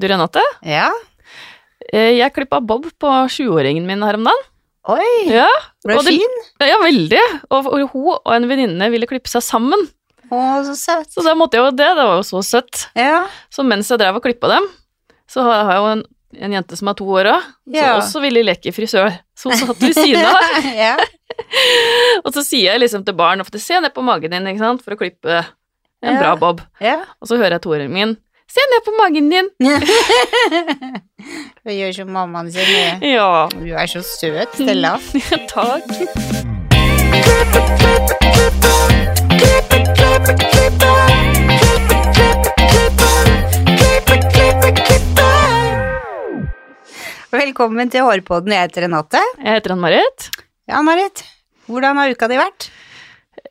Du Renate, Ja. eh, jeg klippa bob på sjuåringen min her om dagen. Oi, Ja, ble det- fin. ja veldig. Og, hun og en venninne ville klippe seg sammen, Å, så søtt. så da måtte jeg jo det. Det var jo så søtt. Ja. Så mens jeg drev og klippa dem, så har jeg jo en, en jente som er to år òg, som Ja. også ville leke frisør. Så hun satt ved siden av. ja. Og så sier jeg liksom til barn ofte 'se ned på magen din', ikke sant, for å klippe en Ja. bra bob. ja. Og så hører jeg toåringen min 'se ned på magen din'. Hun gjør som mammaen sin. Ja, Du er så søt, Stella. takk. Velkommen til Hårpodden. Jeg heter Renate. Jeg heter Ann-Marit. Ja, Ann-Marit. Hvordan har uka di vært?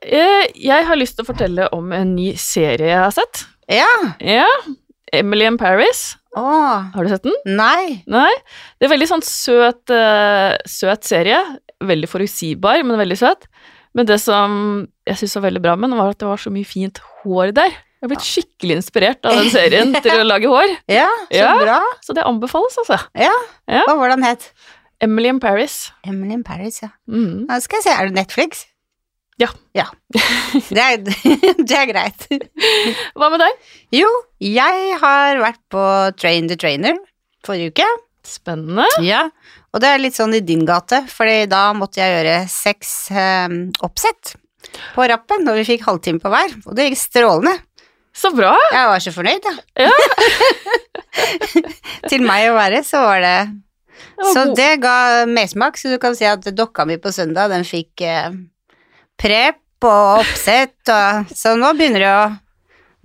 Eh, Jeg har lyst til å fortelle om en ny serie jeg har sett. Ja. Ja, Emily in Paris. Å, Har du sett den? nei. Nei? Det er veldig sånn søt, uh, søt serie. Veldig forutsigbar, men veldig søt. Men det som jeg syntes var veldig bra med den, var at det var så mye fint hår der. Jeg har blitt skikkelig inspirert av den serien til å lage hår. Ja, så Ja. bra. Så det anbefales, altså. Ja. Ja. Hva var den het? Emily in Paris. Emily in Paris, ja. Mm. Nå skal jeg se, er det Netflix? Ja. Ja. Det er, det er greit. Hva med deg? Jo, jeg har vært på Train the Trainer forrige uke. Spennende. Ja, og det er litt sånn i din gate, for da måtte jeg gjøre seks eh, oppsett på rappen, og vi fikk halvtime på hver, og det gikk strålende. Så bra. Jeg var så fornøyd, ja. Ja. Til meg å være, så var det Det Så god- det ga mersmak, så du kan si at dokka mi på søndag, den fikk eh, prep og oppsett, og så nå begynner det å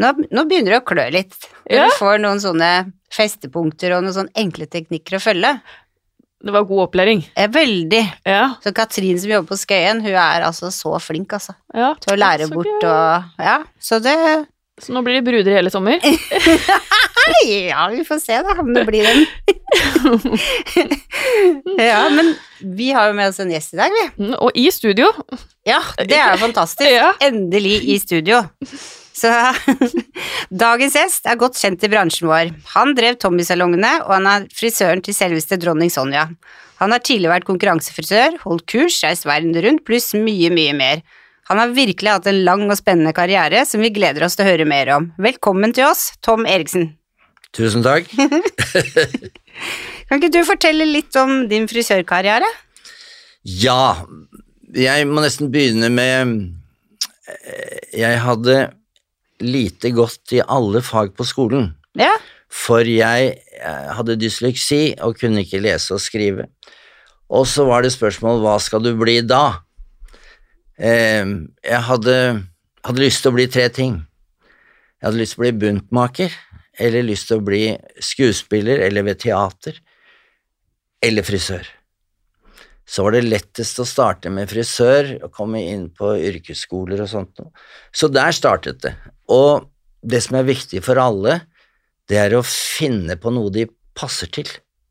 nå, nå begynner det å klø litt. Når Ja. Du får noen sånne festepunkter og noen sånne enkle teknikker å følge. Det var god opplæring. Veldig. Ja. Så Katrin som jobber på Skøyen, hun er altså så flink, altså. ja. Til å lære bort og Ja, så det Så nå blir det bruder hele sommer. Ja, vi får se, da, om det blir den. ja, men vi har jo med oss en gjest i dag, vi. Mm, Og i studio. Ja, det er jo fantastisk. Ja. Endelig i studio. Så dagens gjest er godt kjent i bransjen vår. Han drev Tommy-salongene, og han er frisøren til selveste dronning Sonja. Han har tidligere vært konkurransefrisør, holdt kurs, reist verden rundt, pluss mye, mye mer. Han har virkelig hatt en lang og spennende karriere som vi gleder oss til å høre mer om. Velkommen til oss, Tom Eriksen. Tusen takk. Kan ikke du fortelle litt om din frisørkarriere? Ja, jeg må nesten begynne med eh, Jeg hadde lite godt i alle fag på skolen, Ja, for jeg eh, hadde dysleksi og kunne ikke lese og skrive. Og så var det spørsmål hva skal du bli da? Eh, Jeg hadde, hadde lyst til å bli tre ting. Jeg hadde lyst til å bli buntmaker, eller lyst til å bli skuespiller eller ved teater, eller frisør. Så var det lettest å starte med frisør og komme inn på yrkesskoler og sånt noe. Så der startet det. Og det som er viktig for alle, det er å finne på noe de passer til.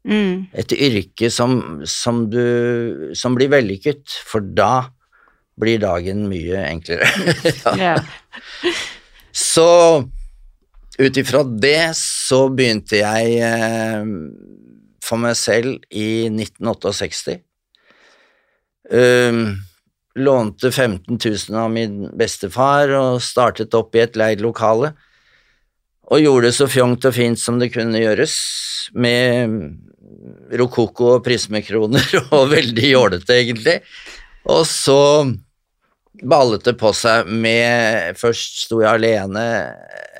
mm. Et yrke som, som, du, som blir vellykket, for da blir dagen mye enklere. ja. Så ut ifra det så begynte jeg eh, for meg selv i 1968. Um, lånte 15 000 av min bestefar og startet opp i et leid lokale. Og gjorde det så fjongt og fint som det kunne gjøres, med rokoko og prismekroner og veldig jålete, egentlig. Og så ballet det på seg med Først sto jeg alene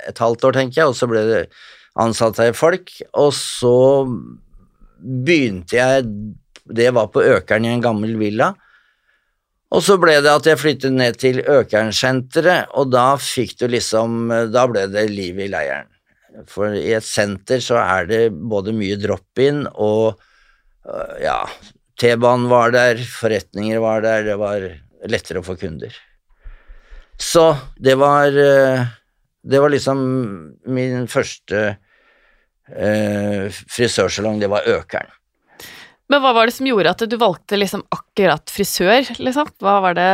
et halvt år, tenker jeg, og så ble det ansatt her folk, og så begynte jeg Det var på Økeren i en gammel villa. Og så ble det at jeg flyttet ned til Økernsenteret, og da fikk du liksom Da ble det liv i leiren. For i et senter så er det både mye drop-in og øh, ja, T-banen var der, forretninger var der, det var lettere å få kunder. Så det var øh, Det var liksom min første øh, frisørsalong, det var Økeren. Men hva var det som gjorde at du valgte liksom akkurat frisør, liksom? Hva var det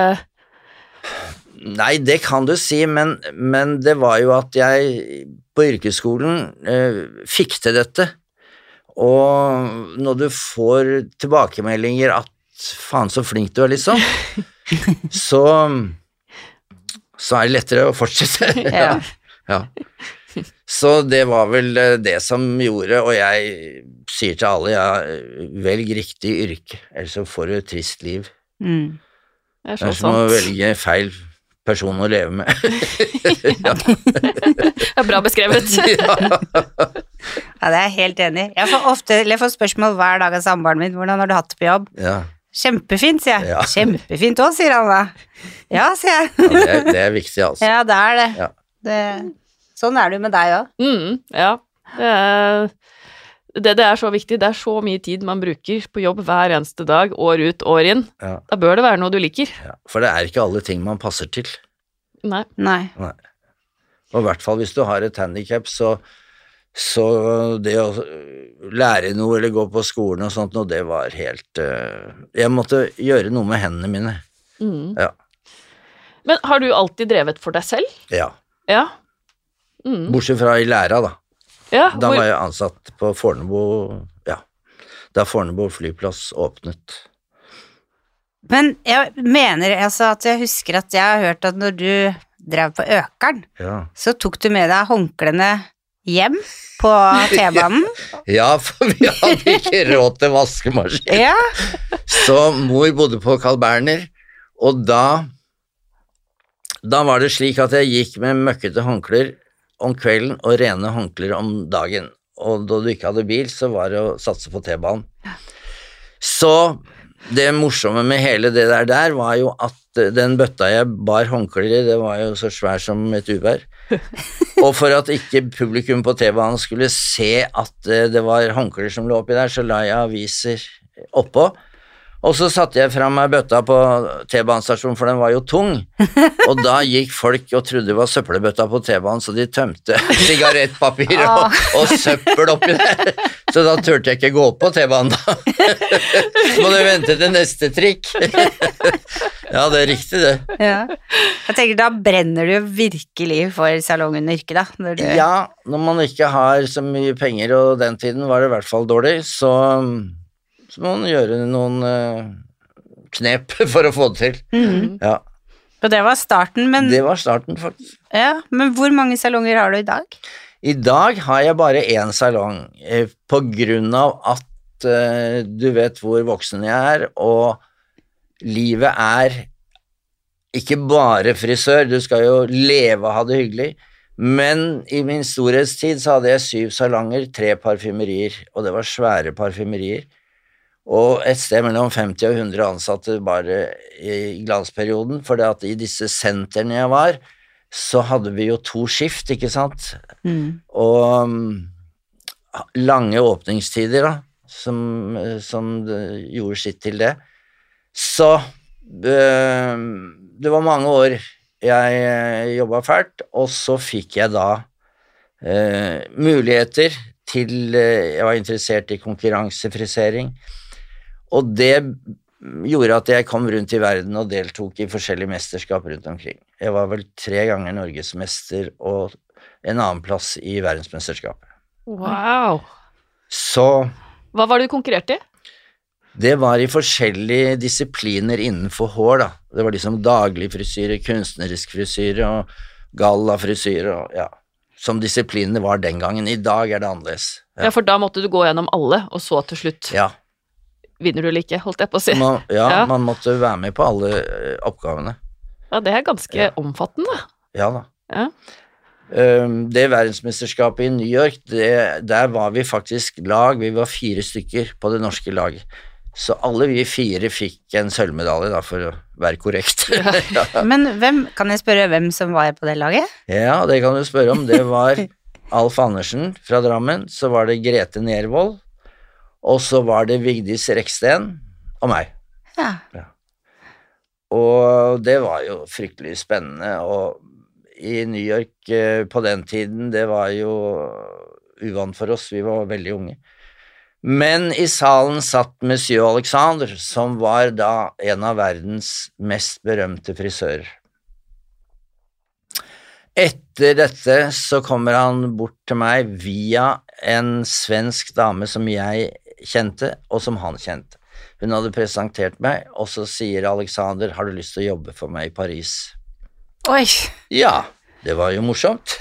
Nei, det kan du si, men, men det var jo at jeg på yrkesskolen eh, fikk til dette. Og når du får tilbakemeldinger at faen så flink du er, liksom, så så er det lettere å fortsette. Ja. ja. Så det var vel eh, det som gjorde, og jeg sier til alle, ja, velg riktig yrke, ellers så får du et trist liv. Mm. Det er Det så er som å sant. velge feil person å leve med. ja. Det er bra beskrevet. ja. Ja, det er jeg helt enig i. Jeg får ofte eller jeg får spørsmål hver dag av samboeren min hvordan har du hatt det på jobb. ja. Kjempefint, sier jeg. Ja. Kjempefint òg, sier han da. Ja, sier jeg. ja det, er, det er viktig, altså. Ja, det er det. Ja. det sånn er det jo med deg òg. Mm, ja. Det er, det, det er så viktig. Det er så mye tid man bruker på jobb hver eneste dag, år ut, år inn. Ja. Da bør det være noe du liker. Ja. For det er ikke alle ting man passer til. Nei. Nei. Nei. Og i hvert fall hvis du har et handikap, så, så det å lære noe eller gå på skolen og sånt, og det var helt eh, Jeg måtte gjøre noe med hendene mine. Mm. Ja. Men har du alltid drevet for deg selv? ja. Ja. Mm. Bortsett fra i læra, da. ja Da hvor, var jeg ansatt på Fornebu Ja. Da Fornebu flyplass åpnet. Men jeg mener altså at jeg husker at jeg har hørt at når du drev på Økeren, Ja. så tok du med deg håndklærne hjem på T-banen. ja, for vi hadde ikke råd til vaskemaskin. Ja. Så mor bodde på Carl Berner, og da Da var det slik at jeg gikk med møkkete håndklær om kvelden og rene håndklær om dagen. Og da du ikke hadde bil, så var det å satse på T-banen. Så det morsomme med hele det der der var jo at den bøtta jeg bar håndklær i, det var jo så svær som et uvær. Og for at ikke publikum på T-banen skulle se at eh, det var håndklær som lå oppi der, så la jeg aviser oppå. Og så satte jeg fram meg bøtta på T-banestasjonen, for den var jo tung. Og da gikk folk og trodde det var søppelbøtta på T-banen, så de tømte sigarettpapir og, og søppel oppi der. Så da turte jeg ikke gå opp på T-banen, da. Så må du vente til neste trikk. Ja, det er riktig, det. ja. Jeg tenker da brenner du virkelig for salongen og yrket, da. Når du, Ja, når man ikke har så mye penger, og den tiden var det i hvert fall dårlig, så, så må man gjøre noen eh, knep for å få det til. Mm. Ja, Og det var starten, men, det var starten, faktisk. ja, men hvor mange salonger har du i dag? I dag har jeg bare én salong, eh, på grunn av at eh, du vet hvor voksen jeg er, og livet er ikke bare frisør, du skal jo leve og ha det hyggelig. Men i min storhetstid så hadde jeg syv salonger, tre parfymerier, og det var svære parfymerier. Og et sted mellom 50 og 100 ansatte bare i glansperioden, for det at i disse sentrene jeg var, så hadde vi jo to skift, ikke sant? Mm. Og mm, lange åpningstider, da, som, som gjorde sitt til det. Så øh, det var mange år jeg jobba fælt, og så fikk jeg da øh, muligheter til øh, Jeg var interessert i konkurransefrisering, og det gjorde at jeg kom rundt i verden og deltok i forskjellige mesterskap rundt omkring. Jeg var vel tre ganger norgesmester og en annen plass i verdensmesterskapet. Wow. Så Hva var det du konkurrerte i? det var i forskjellige disipliner innenfor hår, da. Det var liksom dagligfrisyre, kunstnerisk frisyre og gallafrisyre og ja. Som disiplinene var den gangen. I dag er det annerledes. Ja. for da måtte du gå gjennom alle, og så til slutt Ja, vinner du eller ikke, holdt jeg på å si. man, ja, Ja. man måtte være med på alle eh, oppgavene. Ja, det er ganske Ja. omfattende. Ja da. Ja. Um, det verdensmesterskapet i New York, det, der var vi faktisk lag. Vi var fire stykker på det norske laget. Så alle vi fire fikk en sølvmedalje, da, for å være korrekt. Ja. Men hvem, kan jeg spørre hvem som var på det laget? Ja, det kan du spørre om. Det var Alf Andersen fra Drammen, så var det Grete Nervold, og så var det Vigdis Reksten og meg. Ja. Og det var jo fryktelig spennende, og i New York eh, på den tiden, det var jo uvant for oss, vi var veldig unge. Men i salen satt monsieur Alexander, som var da en av verdens mest berømte frisører. Etter dette så kommer han bort til meg via en svensk dame som jeg kjente, og som han kjente. Hun hadde presentert meg, og så sier Alexander 'Har du lyst til å jobbe for meg i Paris?' Oi. Ja, det var jo morsomt.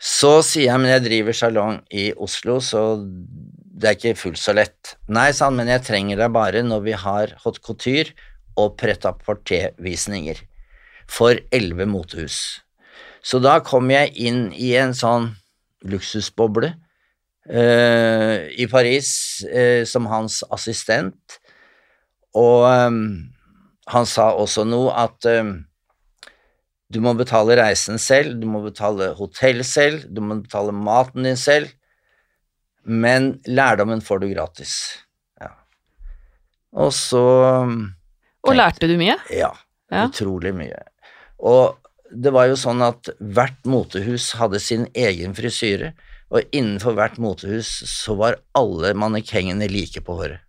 Så sier jeg, men jeg driver salong i Oslo, så det er ikke fullt så lett. Nei, sa han, men jeg trenger deg bare når vi har haute couture og pret-à-porter-visninger for elleve motehus. Så da kom jeg inn i en sånn luksusboble i Paris eh, som hans assistent, og eh, han sa også noe at eh, du må betale reisen selv, du må betale hotell selv, du må betale maten din selv, men lærdommen får du gratis. Ja. Og så Og lærte du mye? Ja, Ja. utrolig mye. Og det var jo sånn at hvert motehus hadde sin egen frisyre, og innenfor hvert motehus så var alle mannekengene like på håret.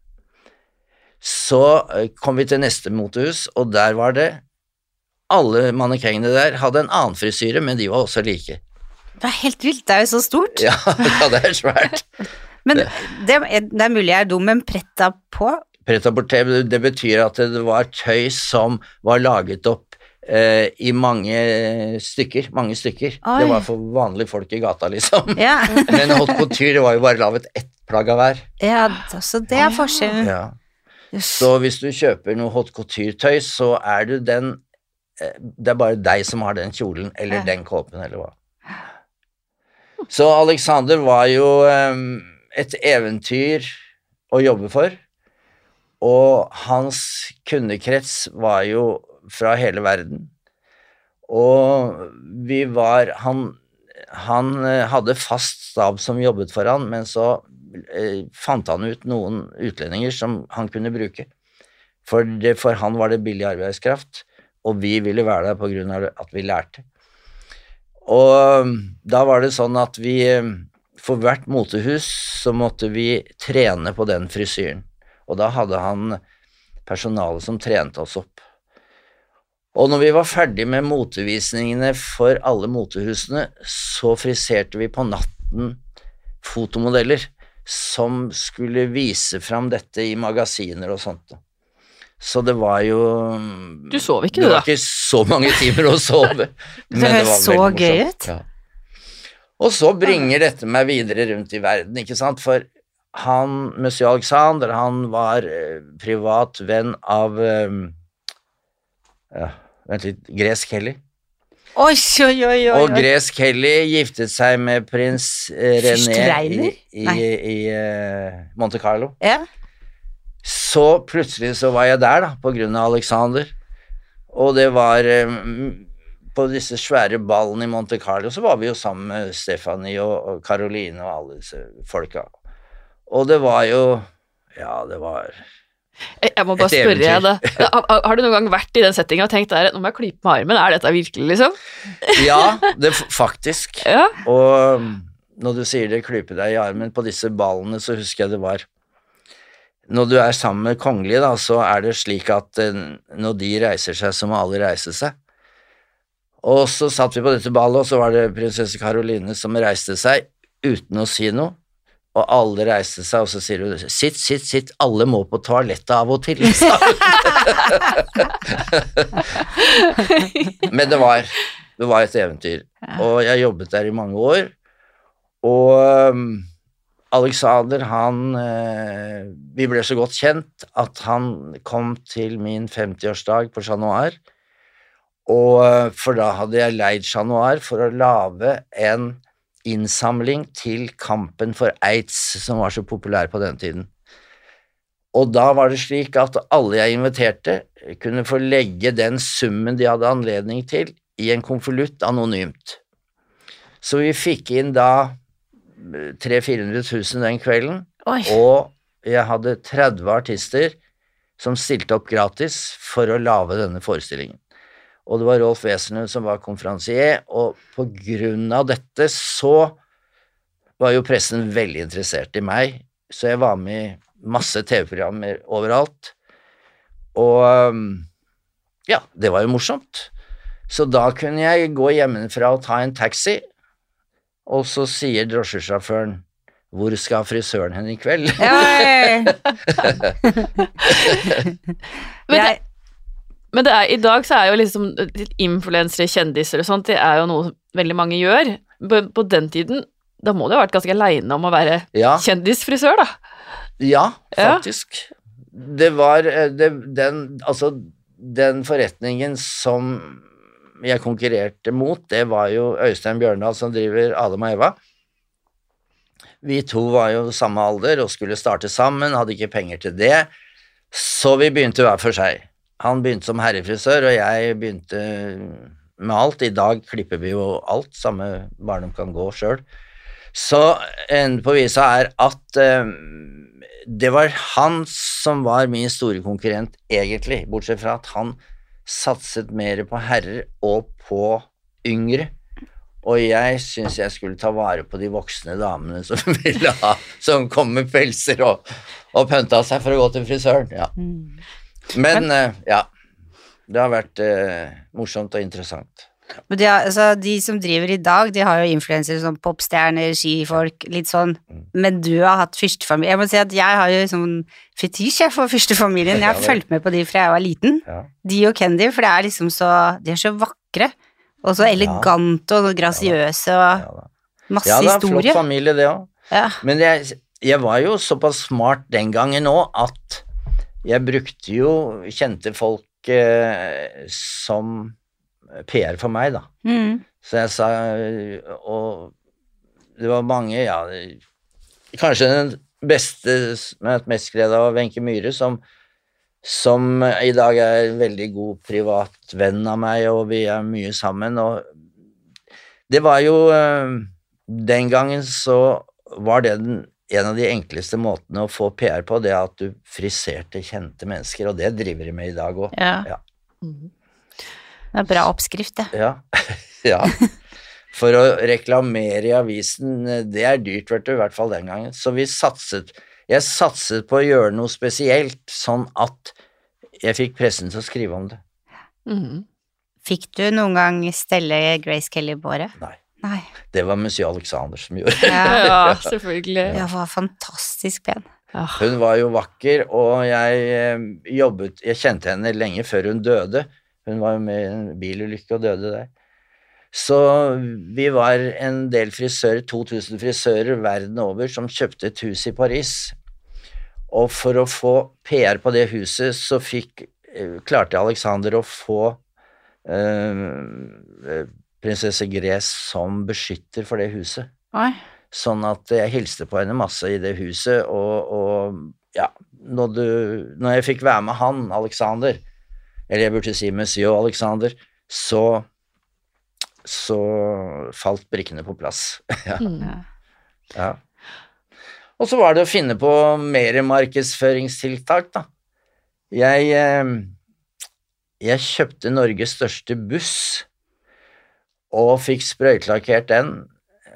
Så eh, kom vi til neste motehus, og der var det alle mannekengene der hadde en annen frisyre, men de var også like. Det er helt vilt, det er jo så stort. Ja, ja det er svært. Men det, er- det er mulig jeg er dum, men pretta på Pret-à-porter, det betyr at det var tøy som var laget opp eh, i mange stykker, mange stykker. Oi. Det var for vanlige folk i gata, liksom. Ja, Men haute couture det var jo bare laget ett plagg av hver. ja så det er forskjellen. Ja. Så hvis du kjøper noe haute couture-tøy, så er du den eh, Det er bare deg som har den kjolen, eller Ja. den kåpen, eller hva. Så Alexander var jo um, et eventyr å jobbe for, og hans kundekrets var jo fra hele verden. Og vi var Han, han eh, hadde fast stab som jobbet for han, men så eh, fant han ut noen utlendinger som han kunne bruke. For, det, for han var det billig arbeidskraft, og vi ville være der av at vi lærte. Og um, da var det sånn at vi um, For hvert motehus så måtte vi trene på den frisyren. Og da hadde han personalet som trente oss opp. Og når vi var ferdig med motevisningene for alle motehusene, så friserte vi på natten fotomodeller som skulle vise fram dette i magasiner og sånt. Så det var jo Du sov ikke, det du, var ikke så mange timer å sove. men Det høres var så gøy ut. Ja. Og så bringer dette meg videre rundt i verden, ikke sant, for han, Monsieur Alexander, han var eh, privat venn av eh, ja, Vent litt, Grace Kelly. Oi, oi, oi, oi. Og. Grace Kelly giftet seg med prins eh, René i, i, i eh, Monte Carlo. Ja. Så plutselig så var jeg der, da, på grunn av Alexander. Og det var eh, På disse svære ballene i Monte Carlo så var vi jo sammen med Stephanie og Caroline og alle disse folka. Og det var jo Ja, det var Jeg, må bare Et spørre deg det. Har, har- du noen gang vært i den settinga og tenkt der, nå må jeg klype med armen, er dette virkelig, liksom? Ja, det faktisk. Ja. Og um, når du sier det, klype deg i armen på disse ballene, så husker jeg det var Når du er sammen med kongelige, da, så er det slik at eh, når de reiser seg, så må alle reise seg. Og så satt vi på dette ballet, og så var det prinsesse Caroline som reiste seg uten å si noe. Og alle reiste seg, og så sier hun 'sitt, sitt, sitt, alle må på toalettet av og til', sa hun. Men det var, det var et eventyr. Og jeg jobbet der i mange år. Og um, Alexander, han eh, Vi ble så godt kjent at han kom til min 50-årsdag på Chat Noir. Og eh, for da hadde jeg leid Chat Noir for å lage en innsamling til kampen for aids, som var så populær på den tiden. Og da var det slik at alle jeg inviterte, kunne få legge den summen de hadde anledning til, i en konvolutt anonymt. Så vi fikk inn da 300 000-400 000 den kvelden, Oi. og jeg hadde 30 artister som stilte opp gratis for å lage denne forestillingen. Og det var Rolf Wesenlund som var konferansier, og på grunn av dette så var jo pressen veldig interessert i meg, så jeg var med i masse TV-programmer overalt. Og ja, det var jo morsomt. Så da kunne jeg gå hjemmefra og ta en taxi, og så sier drosjesjåføren hvor skal frisøren hen i kveld? Oi. Men, Jeg, det, men det er, i dag så er jo liksom influensere, kjendiser og sånt, det er jo noe veldig mange gjør. På, på den tiden, da må du ha vært ganske aleine om å være Ja, kjendisfrisør, da. ja Ja. faktisk. Det var eh, det, den Altså, den forretningen som jeg konkurrerte mot, det var jo Øystein Bjørndal som driver Adam og Eva. Vi to var jo samme alder og skulle starte sammen, hadde ikke penger til det, så vi begynte hver for seg. Han begynte som herrefrisør, og jeg begynte med alt. I dag klipper vi jo alt, samme bare kan gå sjøl. Så enden på visa er at eh, det var han som var min store konkurrent, egentlig, bortsett fra at han satset mer på herrer og på yngre. Og jeg syns jeg skulle ta vare på de voksne damene som ville ha Som kom med pelser og, og pønta seg for å gå til frisøren. Ja. Men, eh, ja. Det har vært uh, morsomt og interessant. men de, har, altså, de som driver i dag, de har jo influensere som popstjerner, skifolk, litt sånn. Mm. Men du har hatt fyrstefamilie. Jeg må si at jeg har jo sånn fetisj for fyrstefamilien. Jeg har fulgt med på de fra jeg var liten. Ja. De og Kendy, for det er liksom så De er så vakre. Og så elegante og grasiøse og masse historie. ja, det er flott historie. familie, det òg. Ja. Men jeg, jeg var jo såpass smart den gangen òg at jeg brukte jo kjente folk eh, som PR for meg, da. Mm. Så jeg sa Og det var mange, ja Kanskje den beste som jeg har hatt mest glede av, Wenche Myhre, som, som i dag er en veldig god privat venn av meg, og vi er mye sammen. Og det var jo eh, Den gangen så var det den, en av de enkleste måtene å få PR på, det er at du friserte kjente mennesker, og det driver de med i dag òg. ja. Ja. Det er bra oppskrift, det. Ja. ja. For å reklamere i avisen, det er dyrt, vet du, i hvert fall den gangen. Så vi satset Jeg satset på å gjøre noe spesielt, sånn at jeg fikk pressen til å skrive om det. Mm. Fikk du noen gang stelle Grace Kelly på håret? Nei. Nei. Det var monsieur Alexander som gjorde. Ja. Ja, selvfølgelig. Jeg var fantastisk pen. Ja. Hun var jo vakker, og jeg eh, jobbet Jeg kjente henne lenge før hun døde. Hun var jo med i en bilulykke og døde der. Så vi var en del frisører, 2000 frisører verden over, som kjøpte et hus i Paris. Og for å få PR på det huset, så fikk, eh, klarte Alexander å få eh, prinsesse Grace som beskytter for det huset. Oi. Sånn at jeg hilste på henne masse i det huset, og, og ja, når, du, når jeg fikk være med han, Alexander, eller jeg burde si Monsieur Alexander, så så falt brikkene på plass. ja, Mm. ja. Og så var det å finne på mer markedsføringstiltak, da. Jeg, eh, jeg kjøpte Norges største buss, og fikk sprøytelakkert den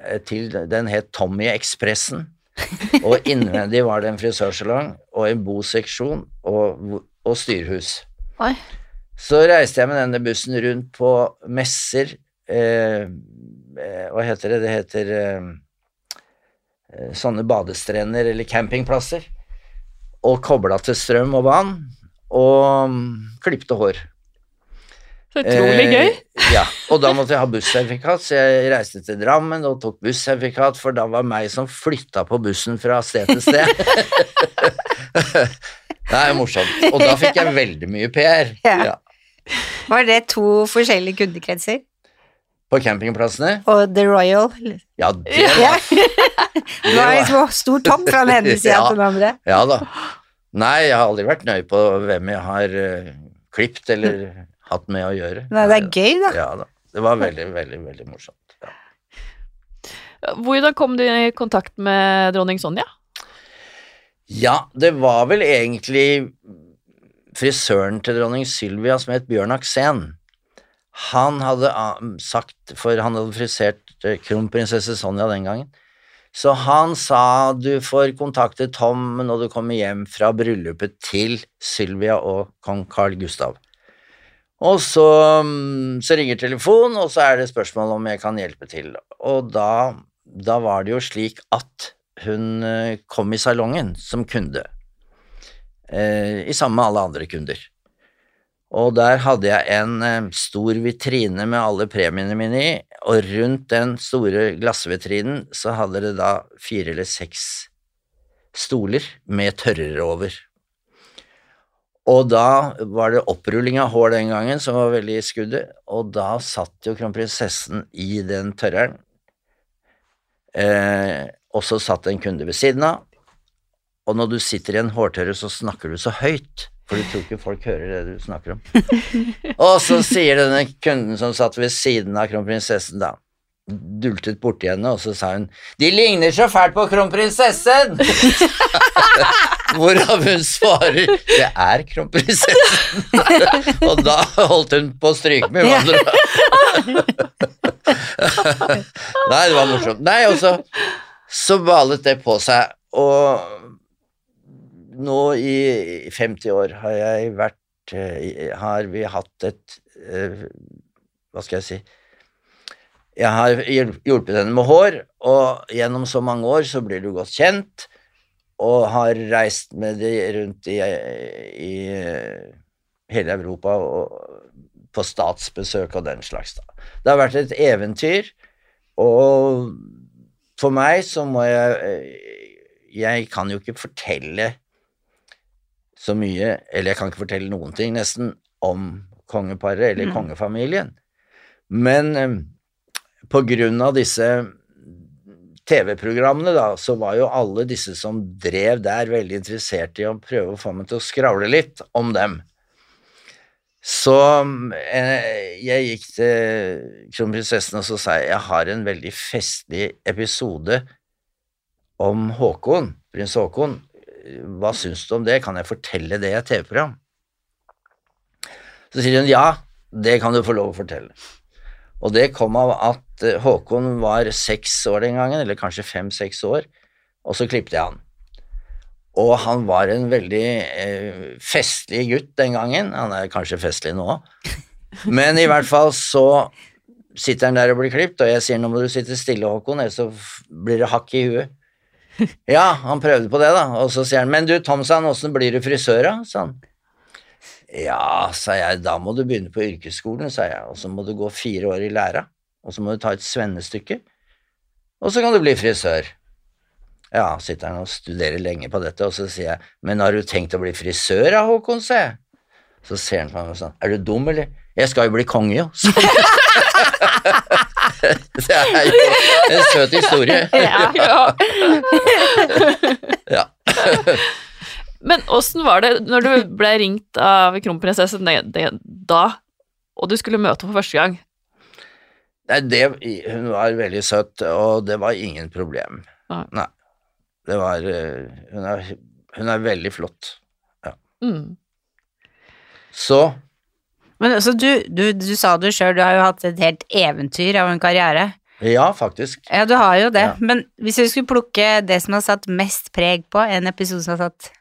eh, til Den het Tommy Ekspressen. Og innvendig var det en frisørsalong og en boseksjon og, og styrhus. Oi. Så reiste jeg med denne bussen rundt på messer eh, eh, Hva heter det? Det heter eh, eh, sånne badestrender eller campingplasser. Og kobla til strøm og vann, og mm, klipte hår. Så utrolig gøy. Eh, ja, og da måtte jeg ha bussertifikat, så jeg reiste til Drammen og tok bussertifikat, for da var meg som flytta på bussen fra sted til sted. det er morsomt. Og da fikk jeg veldig mye PR. Ja. Ja. Var det to forskjellige kundekretser? På campingplassene. Og The Royal? Ja, det Ja. var, Det var liksom stor topp fra den ene sida Ja. til den andre. ja da. Nei, jeg har aldri vært nøye på hvem jeg har uh, klipt eller hatt med å gjøre. Nei, det er gøy, da. Ja da. Det var veldig, veldig, veldig morsomt. Ja. Hvordan kom du i kontakt med dronning Sonja? Ja, det var vel egentlig frisøren til dronning Sylvia som het Bjørn Aksen. Han hadde ah, sagt, for han hadde frisert eh, kronprinsesse Sonja den gangen, så han sa du får kontakte Tom når du kommer hjem fra bryllupet til Sylvia og kong Carl Gustav. Og så, mm, så ringer telefonen, og så er det spørsmål om jeg kan hjelpe til. Og da, da var det jo slik at hun eh, kom i salongen som kunde, eh, i sammen med alle andre kunder. Og der hadde jeg en eh, stor vitrine med alle premiene mine i, og rundt den store glassvitrinen så hadde det da fire eller seks stoler med tørrere over. Og da var det opprulling av hår den gangen som var veldig i skuddet, og da satt jo kronprinsessen i den tørreren, eh, og så satt en kunde ved siden av, og når du sitter i en hårtørrer, så snakker du så høyt, for du tror ikke folk hører det du snakker om. og så sier denne kunden som satt ved siden av kronprinsessen, da, dultet borti henne, og så sa hun 'De ligner så fælt på kronprinsessen!' Hvorav hun svarer 'Det er kronprinsessen'. og da holdt hun på å stryke med hverandre. Nei, det var morsomt. Nei, og så, så balet det på seg, og nå i 50 år har jeg vært eh, Har vi hatt et eh, Hva skal jeg si Jeg har hjulpet henne med hår, og gjennom så mange år så blir du godt kjent, og har reist med de rundt i, i hele Europa og på statsbesøk og den slags. Da. Det har vært et eventyr, og for meg så må jeg Jeg kan jo ikke fortelle så mye, eller jeg kan ikke fortelle noen ting nesten, om kongeparet eller Mm. kongefamilien. Men eh, på grunn av disse TV-programmene, da, så var jo alle disse som drev der, veldig interessert i å prøve å få meg til å skravle litt om dem. Så eh, jeg gikk til kronprinsessen og så sa jeg, jeg har en veldig festlig episode om Håkon, prins Håkon. Hva syns du om det? Kan jeg fortelle det i et TV-program? Så sier hun ja, det kan du få lov å fortelle. Og det kom av at eh, Håkon var seks år den gangen, eller kanskje fem-seks år, og så klippte jeg han. Og han var en veldig eh, festlig gutt den gangen, han er kanskje festlig nå òg, men i hvert fall så sitter han der og blir klippet, og jeg sier nå må du sitte stille, Håkon, ellers så blir det hakk i huet. Ja, han prøvde på det, da, og så sier han men du, Tom, sa han, åssen blir du frisør, da? sa han. Ja, sa jeg, da må du begynne på yrkesskolen, sa jeg, og så må du gå fire år i læra, og så må du ta et svennestykke, og så kan du bli frisør. Ja, sitter han og studerer lenge på dette, og så sier jeg, men har du tenkt å bli frisør da, Håkon, sa jeg. Så ser han på meg og sånn, er du dum, eller? Jeg skal jo bli konge, jo. Sånn. det er jo en søt historie. Ja. Ja. Men åssen var det når du ble ringt av kronprinsessen da, og du skulle møte henne for første gang? Nei, det, hun var veldig søt, og det var ingen problem. Nei. Det var eh, Hun er, hun er veldig flott. Mm. Så Men altså, du, du, du sa det sjøl, du har jo hatt et helt eventyr av en karriere. ja, faktisk. Ja, du har jo det, Ja. men hvis du skulle plukke det som har satt mest preg på, en episode som har satt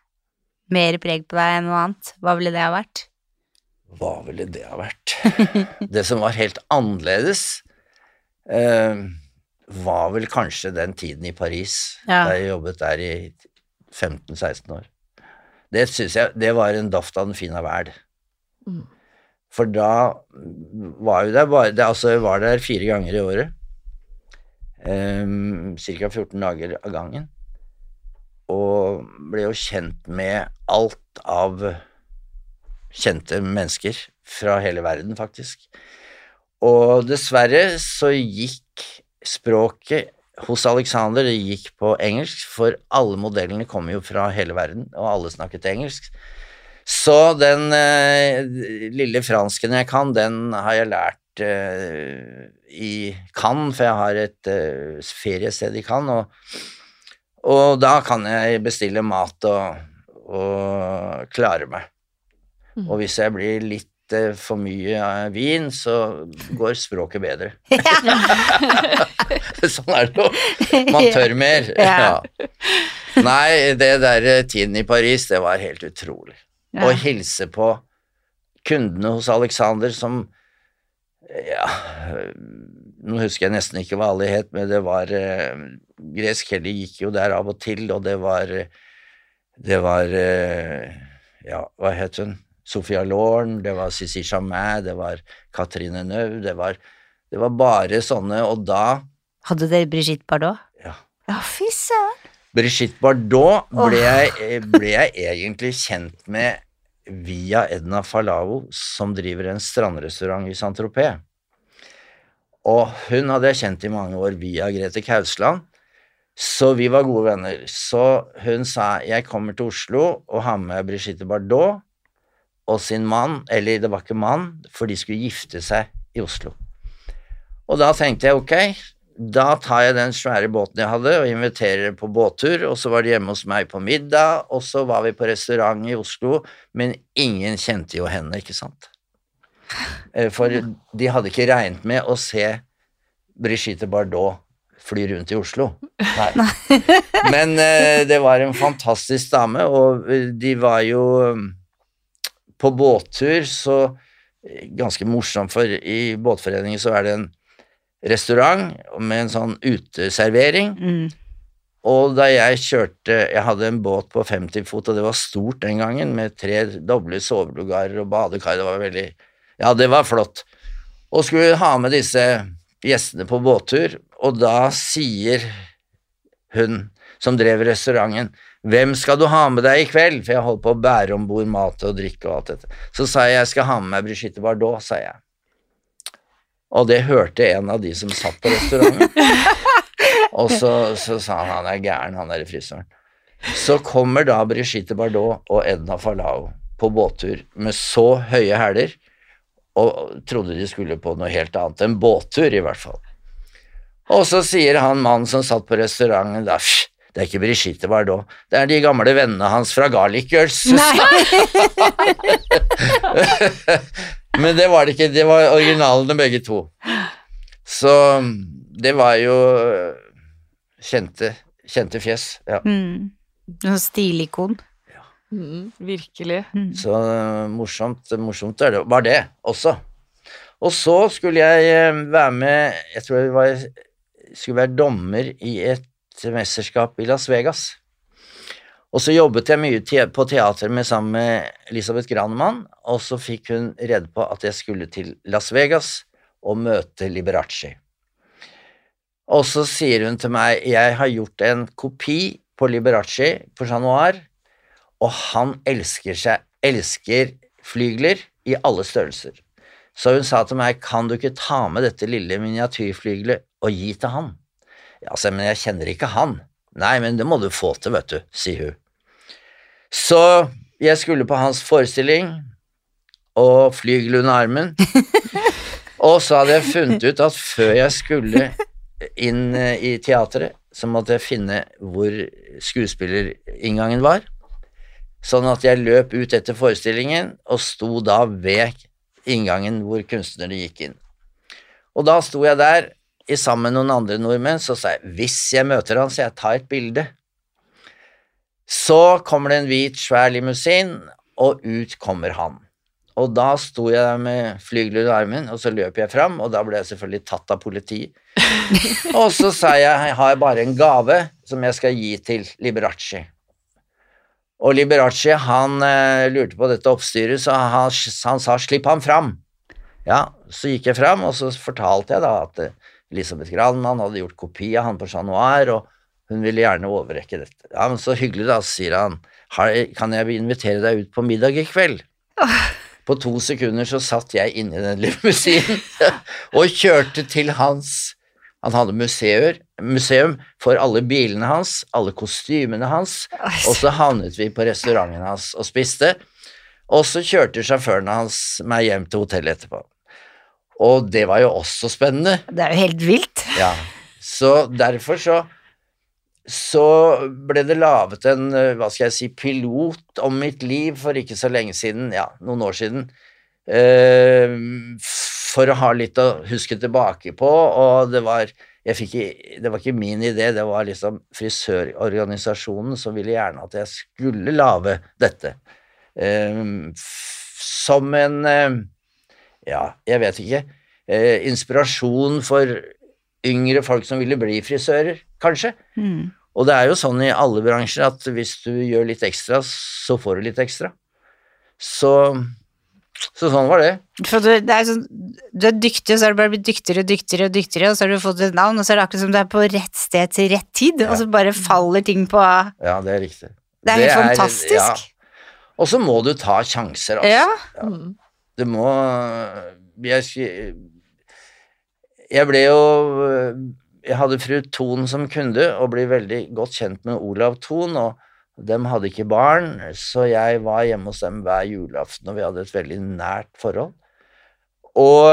mer preg på deg enn noe annet, hva ville det ha vært? Hva ville det ha vært? Det som var helt annerledes, eh, var vel kanskje den tiden i Paris, Ja. da jeg jobbet der i 15-16 år. Det syns jeg Det var en daft av den fine verd. Mm. For da var jo der bare det, Altså, jeg var der fire ganger i året. Um, Ca. 14 dager av gangen. Og ble jo kjent med alt av kjente mennesker fra hele verden, faktisk. Og dessverre så gikk språket hos Alexander det gikk på engelsk, for alle modellene kom jo fra hele verden, og alle snakket engelsk. Så den eh, lille fransken jeg kan, den har jeg lært eh, i Cannes, for jeg har et eh, feriested i Cannes, og, og da kan jeg bestille mat og, og klare meg. Mm. Og hvis jeg blir litt eh, for mye eh, vin, så går språket bedre. sånn er det jo. Man tør mer. Ja. Nei, det der eh, tiden i Paris, det var helt utrolig. Ja. Å hilse på kundene hos Alexander som Ja, nå husker jeg nesten ikke hva alle het, men det var eh, Gresk Kelly gikk jo der av og til, og det var Det var eh, Ja, hva het hun? Sophia Loren, det var Sissi Chamin, det var Catherine Nøv, det var, det var bare sånne, og da Hadde dere Brigitte Bardot? Ja. Ja, fy søren. Brigitte Bardot ble, jeg, ble jeg egentlig kjent med via Edna Falao, som driver en strandrestaurant i Saint-Tropez. Og hun hadde jeg kjent i mange år via Grete Kausland, så vi var gode venner. Så hun sa jeg kommer til Oslo og har med Brigitte Bardot og sin mann, eller det var ikke mann, for de skulle gifte seg i Oslo. Og da tenkte jeg ok, da tar jeg den svære båten jeg hadde og inviterer på båttur, og så var de hjemme hos meg på middag, og så var vi på restaurant i Oslo, men ingen kjente jo henne, ikke sant? Eh, For de hadde ikke regnet med å se Brigitte Bardot fly rundt i Oslo. Nei. Men eh, det var en fantastisk dame, og eh, de var jo eh, på båttur, så eh, ganske morsomt, for i båtforeningen så er det en restaurant med en sånn uteservering. Mm. Og da jeg kjørte Jeg hadde en båt på 50 fot, og det var stort den gangen, med tre doble sovelugarer og badekar. Det var veldig Ja, det var flott. Og skulle ha med disse gjestene på båttur, og da sier hun som drev restauranten, 'Hvem skal du ha med deg i kveld?' For jeg holdt på å bære om bord mat og drikke og alt dette. Så sa jeg 'Jeg skal ha med meg Brigitte Bardot', sa jeg. Og det hørte en av de som satt på restauranten. Og så, så sa han han er gæren, han der frisøren. Så kommer da Brigitte Bardot og Edna Falao på båttur med så høye hæler, og trodde de skulle på noe helt annet enn båttur, i hvert fall. Og så sier han mannen som satt på restauranten da, det er ikke Brigitte Bardot, det er de gamle vennene hans fra Garlic Girls. Men det var det ikke, det var originalene begge to. Så det var jo kjente, kjente fjes, ja. Mm. Noe stilikon. Mm, virkelig. Mm. Så eh, morsomt, morsomt er det, var det også. Og så skulle jeg eh, være med, jeg tror det var, skulle være dommer i et mesterskap i Las Vegas. Og så jobbet jeg mye te på teater med sammen med Elisabeth Granemann, og så fikk hun rede på at jeg skulle til Las Vegas og møte Liberace. Og så sier hun til meg, jeg har gjort en kopi på Liberace på Chat Noir, og han elsker seg, elsker flygler i alle størrelser. Så hun sa til meg, kan du ikke ta med dette lille miniatyrflygelet og gi til han? Ja, sa men jeg kjenner ikke han. Nei, men det må du få til, vet du, sier hun. Så jeg skulle på hans forestilling, og flygel under armen. Og så hadde jeg funnet ut at før jeg skulle inn eh, i teatret, så måtte jeg finne hvor skuespillerinngangen var. Sånn at jeg løp ut etter forestillingen og sto da ved inngangen hvor kunstnerne gikk inn. Og da sto jeg der sammen med noen andre nordmenn, så sa jeg hvis jeg møter han, så jeg tar et bilde. Så kommer det en hvit, svær limousin, og ut kommer han. Og da sto jeg der med flygler i armen, og så løp jeg fram, og da ble jeg selvfølgelig tatt av politiet. og så sa jeg jeg har bare en gave som jeg skal gi til Liberace. Og Liberace han eh, lurte på dette oppstyret, så han, han sa 'slipp ham fram'. Ja, så gikk jeg fram, og så fortalte jeg da at eh, Elisabeth Granmann hadde gjort kopi av han på Chat Noir, og hun ville gjerne overrekke dette. Ja, men så hyggelig, da, sier han. Kan jeg invitere deg ut på middag i kveld? På to sekunder så satt jeg inni den limousinen og kjørte til hans Han hadde museer, museum for alle bilene hans, alle kostymene hans, og så havnet vi på restauranten hans og spiste. Og så kjørte sjåføren hans meg hjem til hotellet etterpå. Og det var jo også spennende. Det er jo helt vilt. Ja, så derfor så så ble det laget en, eh, hva skal jeg si, pilot om mitt liv for ikke så lenge siden, ja, noen år siden, eh, for å ha litt å huske tilbake på, og det var, jeg fikk, det var ikke min idé, det var liksom frisørorganisasjonen som ville gjerne at jeg skulle lage dette. Eh, som en Ja, jeg vet ikke. Eh, inspirasjon for yngre folk som ville bli frisører, kanskje. Mm. Og det er jo sånn i alle bransjer at hvis du gjør litt ekstra, så får du litt ekstra. Så, så sånn var det. For du, det er sånn, du er dyktig, og så har du bare blitt dyktigere og dyktigere, og dyktigere, og så har du fått et navn, og så er det akkurat som du er på rett sted til rett tid, og så bare faller ting på Ja, det er riktig. Det er helt fantastisk. ja. Og så må du ta sjanser, altså. Ja. Mm. Det må jeg, jeg ble jo Jeg hadde fru Thon som kunde, og ble veldig godt kjent med Olav Thon, og dem hadde ikke barn, så jeg var hjemme hos dem hver julaften, og vi hadde et veldig nært forhold. Og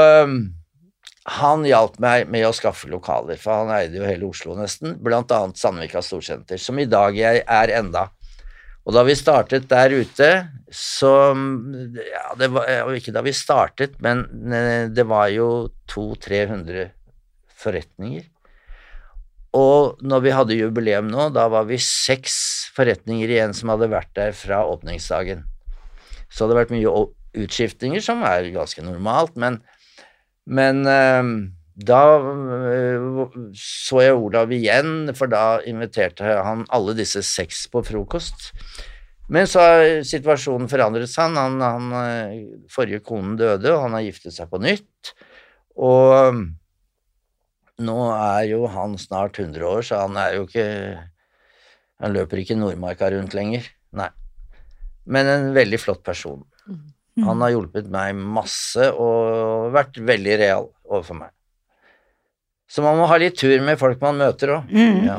han hjalp meg med å skaffe lokaler, for han eide jo hele Oslo nesten, blant annet Sandvika Storsenter, som i dag jeg er enda. Og da vi startet der ute, så ja, det var Ikke da vi startet, men eh, det var jo 200-300 forretninger. Og når vi hadde jubileum nå, da var vi seks forretninger igjen som hadde vært der fra åpningsdagen. Så det hadde vært mye utskiftninger, som er ganske normalt, men, men eh, da eh, så jeg Olav igjen, for da inviterte han alle disse seks på frokost. Men så har situasjonen forandret seg. Han, han, eh, forrige konen døde, og han har giftet seg på nytt. Og nå er jo han snart 100 år, så han er jo ikke Han løper ikke Nordmarka rundt lenger. Nei. Men en veldig flott person. Han har hjulpet meg masse og vært veldig real overfor meg. Så man må ha litt tur med folk man møter òg. Mm. Ja.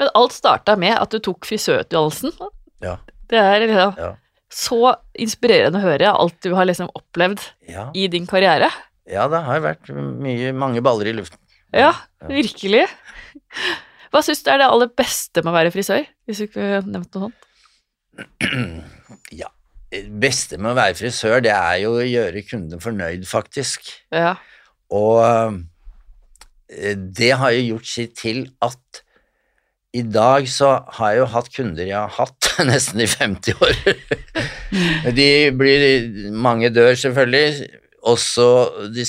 Men alt starta med at du tok frisørutdannelsen. Ja. Det er liksom Ja. så inspirerende å høre alt du har liksom opplevd Ja. i din karriere. ja, det har vært mye, mange baller i luften. Ja, virkelig. Hva syns du er det aller beste med å være frisør, hvis du ikke nevnte noe sånt? Ja. Det beste med å være frisør, det er jo å gjøre kunden fornøyd, faktisk. Ja. Og eh, det har jo gjort sitt til at i dag så har jeg jo hatt kunder jeg har hatt nesten i 50 år. De blir Mange dør, selvfølgelig. Og så de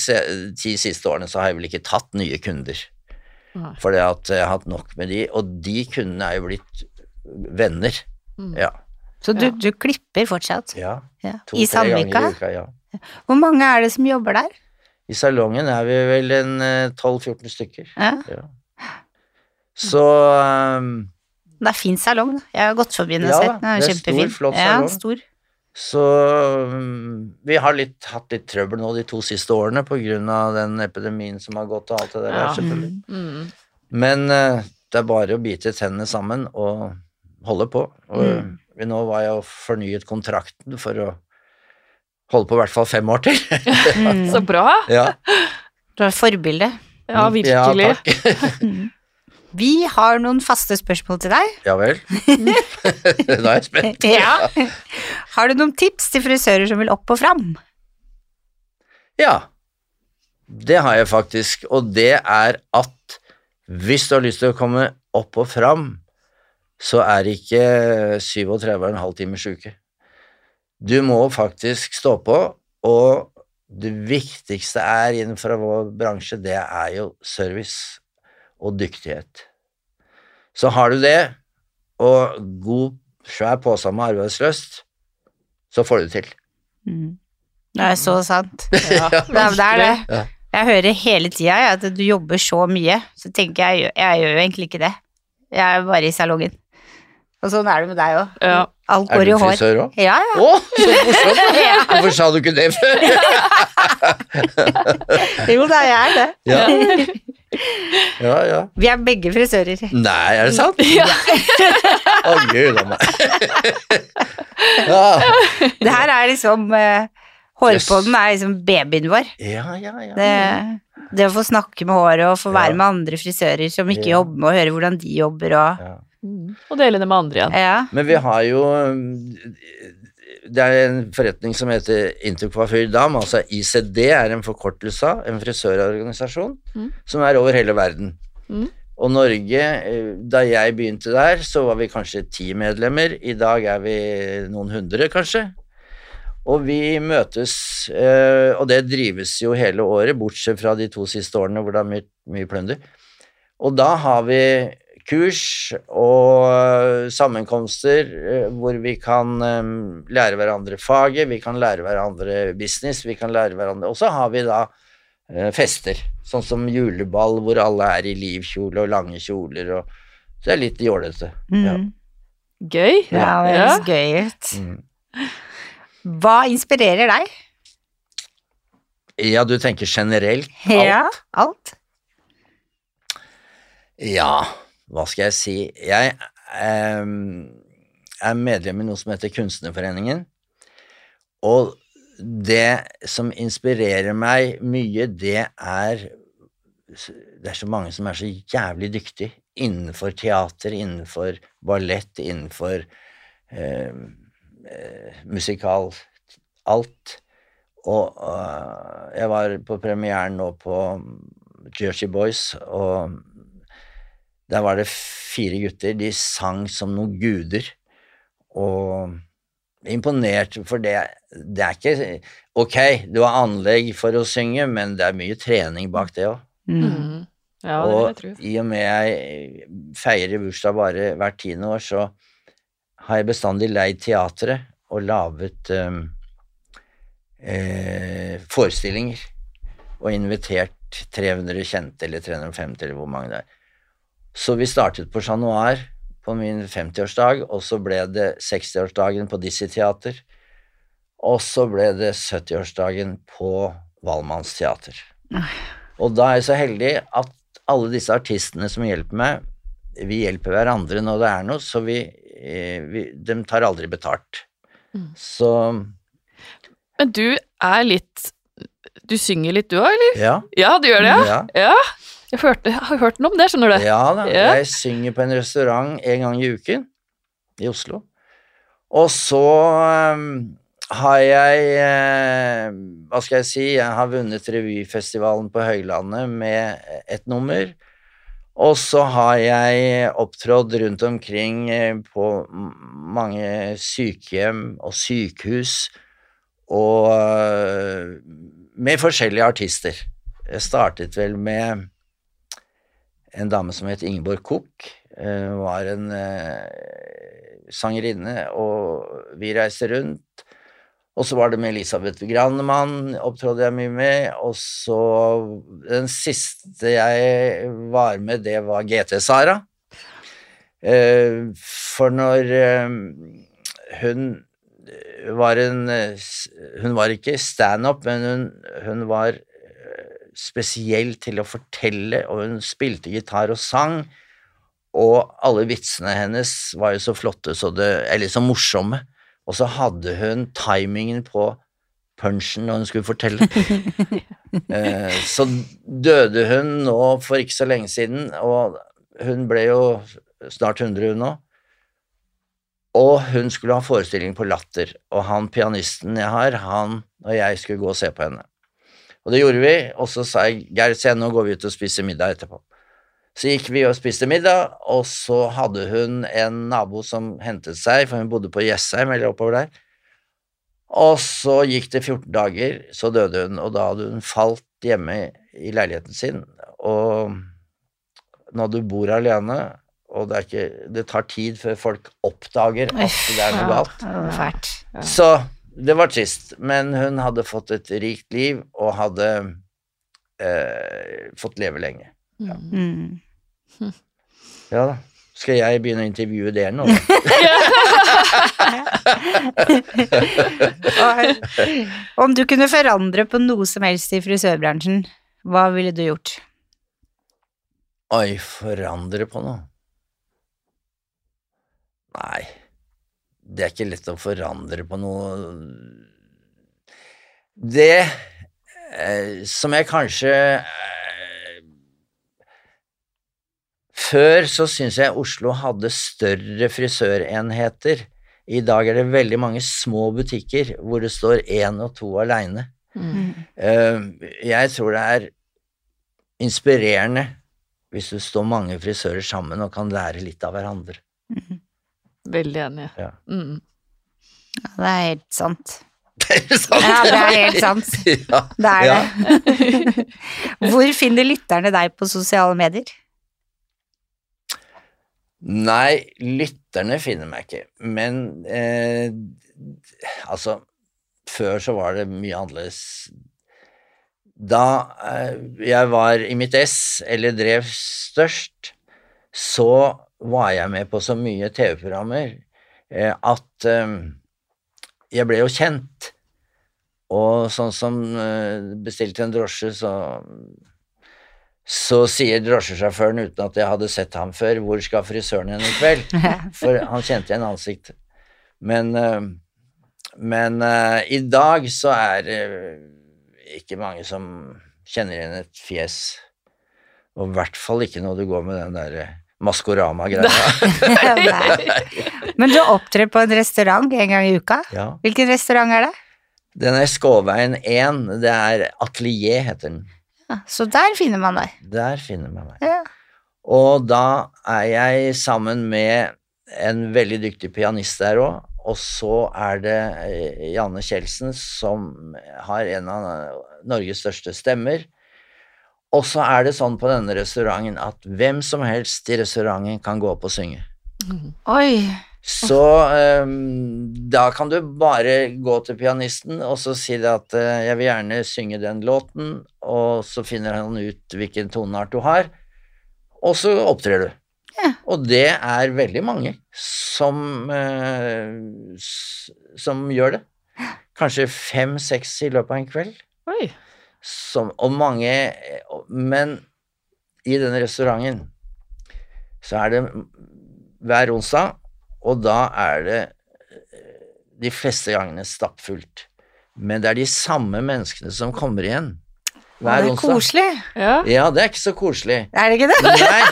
ti siste årene så har jeg vel ikke tatt nye kunder. For jeg har hatt nok med de, og de kundene er jo blitt venner. Mm. Ja. Så du, du klipper fortsatt? ja. To-tre I Sandvika? i uka, ja. Hvor mange er det som jobber der? I salongen er vi vel en eh, 12-14 stykker. Ja. Ja. Så um, Det er fin salong, da. Jeg har gått forbi den og sett den. er er stor, kjempefin. salong. Ja, stor. Så um, vi har litt, hatt litt trøbbel nå de to siste årene på grunn av den epidemien som har gått og alt det der. Ja. selvfølgelig. Mm. Men uh, det er bare å bite tennene sammen og holde på. Og Mm. vi nå var jeg og fornyet kontrakten for å holde på i hvert fall fem år til. Mm. Så bra. ja, Du er et forbilde. Ja, virkelig. Ja, takk. Vi har noen faste spørsmål til deg. Ja vel. Nå er jeg spent. Ja. Har du noen tips til frisører som vil opp og fram? Ja, det har jeg faktisk, og det er at hvis du har lyst til å komme opp og fram, så er ikke 37,5 timers uke. Du må faktisk stå på, og det viktigste er innenfor vår bransje, det er jo service og dyktighet. Så har du det, og god, svær pose med arbeidslyst, så får du det til. Mm. Det er så sant. Ja, Det er, det er det. Ja. Jeg hører hele tida at du jobber så mye, så tenker jeg jeg, gjør jo egentlig ikke det. Jeg er bare i salongen. Og sånn er det med deg òg. Ja. Alt Er går du i hår. frisør òg? Ja, ja. Å, så morsomt! Hvorfor sa du ikke det før? Jo da, jeg er det. Ja, ja. ja. Vi er begge frisører. Nei, er det sant? Ja. Å, gud a meg. Ja. Det her er liksom uh, Hårpodden er liksom babyen vår. ja, ja, ja. Det, det å få snakke med håret og få være Ja. med andre frisører som ikke Ja. jobber med, og høre hvordan de jobber og ja. Mm. Og dele det med andre igjen. Ja. Men vi har jo Det er en forretning som heter Intercoiffure Dam, altså ICD er en forkortelse av en frisørorganisasjon Mm. som er over hele verden. Mm. Og Norge, eh, da jeg begynte der, så var vi kanskje ti medlemmer. I dag er vi noen hundre, kanskje. Og vi møtes, eh, og det drives jo hele året, bortsett fra de to siste årene hvor det er mye, mye plunder. Og da har vi kurs og sammenkomster eh, hvor vi kan eh, lære hverandre faget, vi kan lære hverandre business, vi kan lære hverandre Og så har vi da eh, fester, sånn som juleball hvor alle er i livkjole og lange kjoler og Så det er litt jålete. Ja. Mm. Gøy. Ja, det Ja. høres gøy ut. Mm. Hva inspirerer deg? ja, du tenker generelt? Ja, alt. Ja, hva skal jeg si? Jeg eh, er medlem i noe som heter Kunstnerforeningen, og det som inspirerer meg mye, det er Det er så mange som er så jævlig dyktige innenfor teater, innenfor ballett, innenfor ehm, eh, musikal Alt. Og uh, jeg var på premieren nå på Jersey Boys, og der var det fire gutter. De sang som noen guder. Og imponert, for det, det er ikke Ok, du har anlegg for å synge, men det er mye trening bak det òg. Mm. Mm. Ja, det vil jeg og tro. i og med jeg feirer bursdag bare hvert tiende år, så har jeg bestandig leid teatret og laget um, eh, forestillinger. Og invitert 300 kjente, eller 350, eller hvor mange det er. Så vi startet på Chat Noir på min 50-årsdag, og så ble det 60-årsdagen på Dizzie Teater. Og så ble det 70-årsdagen på Valmanns teater. Og da er jeg så heldig at alle disse artistene som hjelper meg, vi hjelper hverandre når det er noe, så vi, eh, vi De tar aldri betalt. Mm. Så Men du er litt Du synger litt, du òg, eller? ja. Ja, du gjør det, ja? Ja. ja. Jeg, hørte, jeg har hørt noe om det, skjønner du. Ja da, Ja. jeg synger på en restaurant en gang i uken i Oslo. Og så um, har jeg eh, Hva skal jeg si? Jeg har vunnet revyfestivalen på Høylandet med et nummer. Og så har jeg opptrådt rundt omkring eh, på mange sykehjem og sykehus og eh, med forskjellige artister. Jeg startet vel med en dame som het Ingeborg Koch. Hun var en eh, sangerinne, og vi reiste rundt. Og så var det med Elisabeth Granemann, opptrådte jeg mye med. Og så Den siste jeg var med, det var GT-Sara. Eh, for når eh, hun var en eh, Hun var ikke standup, men hun, hun var eh, spesiell til å fortelle, og hun spilte gitar og sang. Og alle vitsene hennes var jo så flotte, så det, eller så morsomme. Og så hadde hun timingen på punchen når hun skulle fortelle. eh, så døde hun nå for ikke så lenge siden, og hun ble jo snart 100 hun nå. Og hun skulle ha forestilling på Latter, og han pianisten jeg har, han og jeg skulle gå og se på henne. Og det gjorde vi, og så sa jeg Geir, se nå går vi ut og spiser middag etterpå. Så gikk vi og spiste middag, og så hadde hun en nabo som hentet seg, for hun bodde på Jessheim eller oppover der. Og så gikk det 14 dager, så døde hun, og da hadde hun falt hjemme i leiligheten sin. Og når du bor alene, og det, ikke, det tar tid før folk oppdager at det er noe galt, så det var trist, men hun hadde fått et rikt liv og hadde eh, fått leve lenge. Ja. Mm. Ja da. Skal jeg begynne å intervjue dere nå? Om du kunne forandre på noe som helst i frisørbransjen, hva ville du gjort? Oi, forandre på noe? Nei, det er ikke lett å forandre på noe Det eh, som jeg kanskje eh, Før så syns jeg Oslo hadde større frisørenheter. I dag er det veldig mange små butikker hvor det står én og to aleine. Mm. Eh, Jeg tror det er inspirerende hvis du står mange frisører sammen og kan lære litt av hverandre. Veldig enig. Ja. Mm. Ja, det er helt sant. Det er sant. Ja, det er helt sant. Ja. Det er Ja. det. Hvor finner lytterne deg på sosiale medier? Nei, lytterne finner meg ikke, men eh, altså Før så var det mye annerledes. Da eh, jeg var i mitt ess, eller drev størst, så var jeg med på så mye TV-programmer eh, at eh, jeg ble jo kjent. Og sånn som eh, bestilte en drosje, så så sier drosjesjåføren uten at jeg hadde sett ham før, 'Hvor skal frisøren hen i kveld?' For han kjente igjen ansiktet. Men, men i dag så er det ikke mange som kjenner igjen et fjes. Og i hvert fall ikke når du går med den der eh, Maskorama-greia. Men du opptrer på en restaurant en gang i uka. ja. Hvilken restaurant er det? Den er Skåveien 1. Det er Atelier, heter den. Ja, så der finner man deg. Der finner man meg. Ja. Og da er jeg sammen med en veldig dyktig pianist der òg, og så er det eh, Janne Kjeldsen som har en av Norges største stemmer. Og så er det sånn på denne restauranten at hvem som helst i restauranten kan gå opp og synge. Oi. Så um, da kan du bare gå til pianisten og så si det at uh, jeg vil gjerne synge den låten, og så finner han ut hvilken toneart du har, og så opptrer du. Ja. Og det er veldig mange som, uh, som gjør det. Kanskje fem-seks i løpet av en kveld. Oi. Som, og mange Men i denne restauranten så er det hver onsdag, og da er det eh, de fleste gangene stappfullt. Men det er de samme menneskene som kommer igjen hver onsdag. det er onsdag. koselig. Ja. Ja, det er ikke så koselig. Er det ikke det? Nei,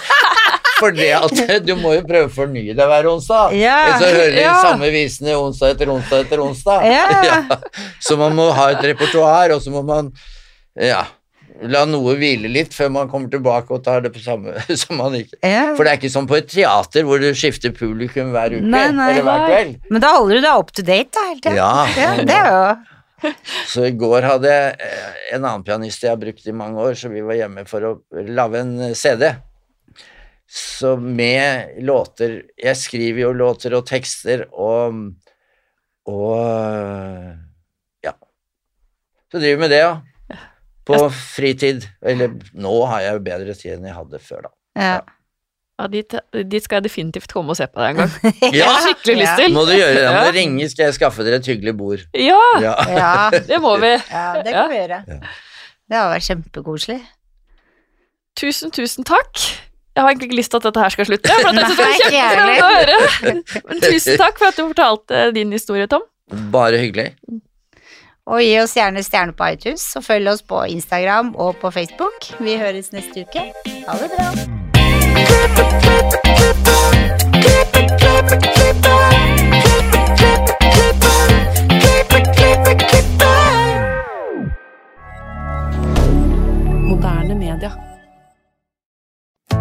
for det at du må jo prøve å fornye deg hver onsdag. Ja, så hører de ja. samme visene onsdag etter onsdag etter onsdag. Ja. Så man må ha et repertoar, og så må man ja, la noe hvile litt før man kommer tilbake og tar det på samme som man ikke Ja. For det er ikke som på et teater hvor du skifter publikum hver uke Nei, nei, eller hver kveld. Men da holder du deg up to date da, hele tida. Ja, ja, det er jo Så i går hadde jeg eh, en annen pianist jeg har brukt i mange år, så vi var hjemme for å lage en eh, CD. Så med låter Jeg skriver jo låter og tekster og Og ja. Så driver vi med det, ja. På fritid. Eller nå har jeg jo bedre tid enn jeg hadde før, da. ja. Ja, dit, dit skal jeg definitivt komme og se på deg en gang. Ja, har skikkelig lyst til. Må du gjøre det. Må Ja. ringe, skal jeg skaffe dere et hyggelig bord. Ja, Ja. Ja, det må vi. ja, det kan vi gjøre. Ja. Det har vært kjempekoselig. Tusen, tusen takk. Jeg har egentlig ikke lyst til at dette her skal slutte, for at Nei, er jeg kjempespennende å høre. Men tusen takk for at du fortalte din historie, Tom. Bare hyggelig. Og gi oss gjerne stjerne på iTunes, og følg oss på Instagram og på Facebook. Vi høres neste uke. Ha det bra. Moderne media.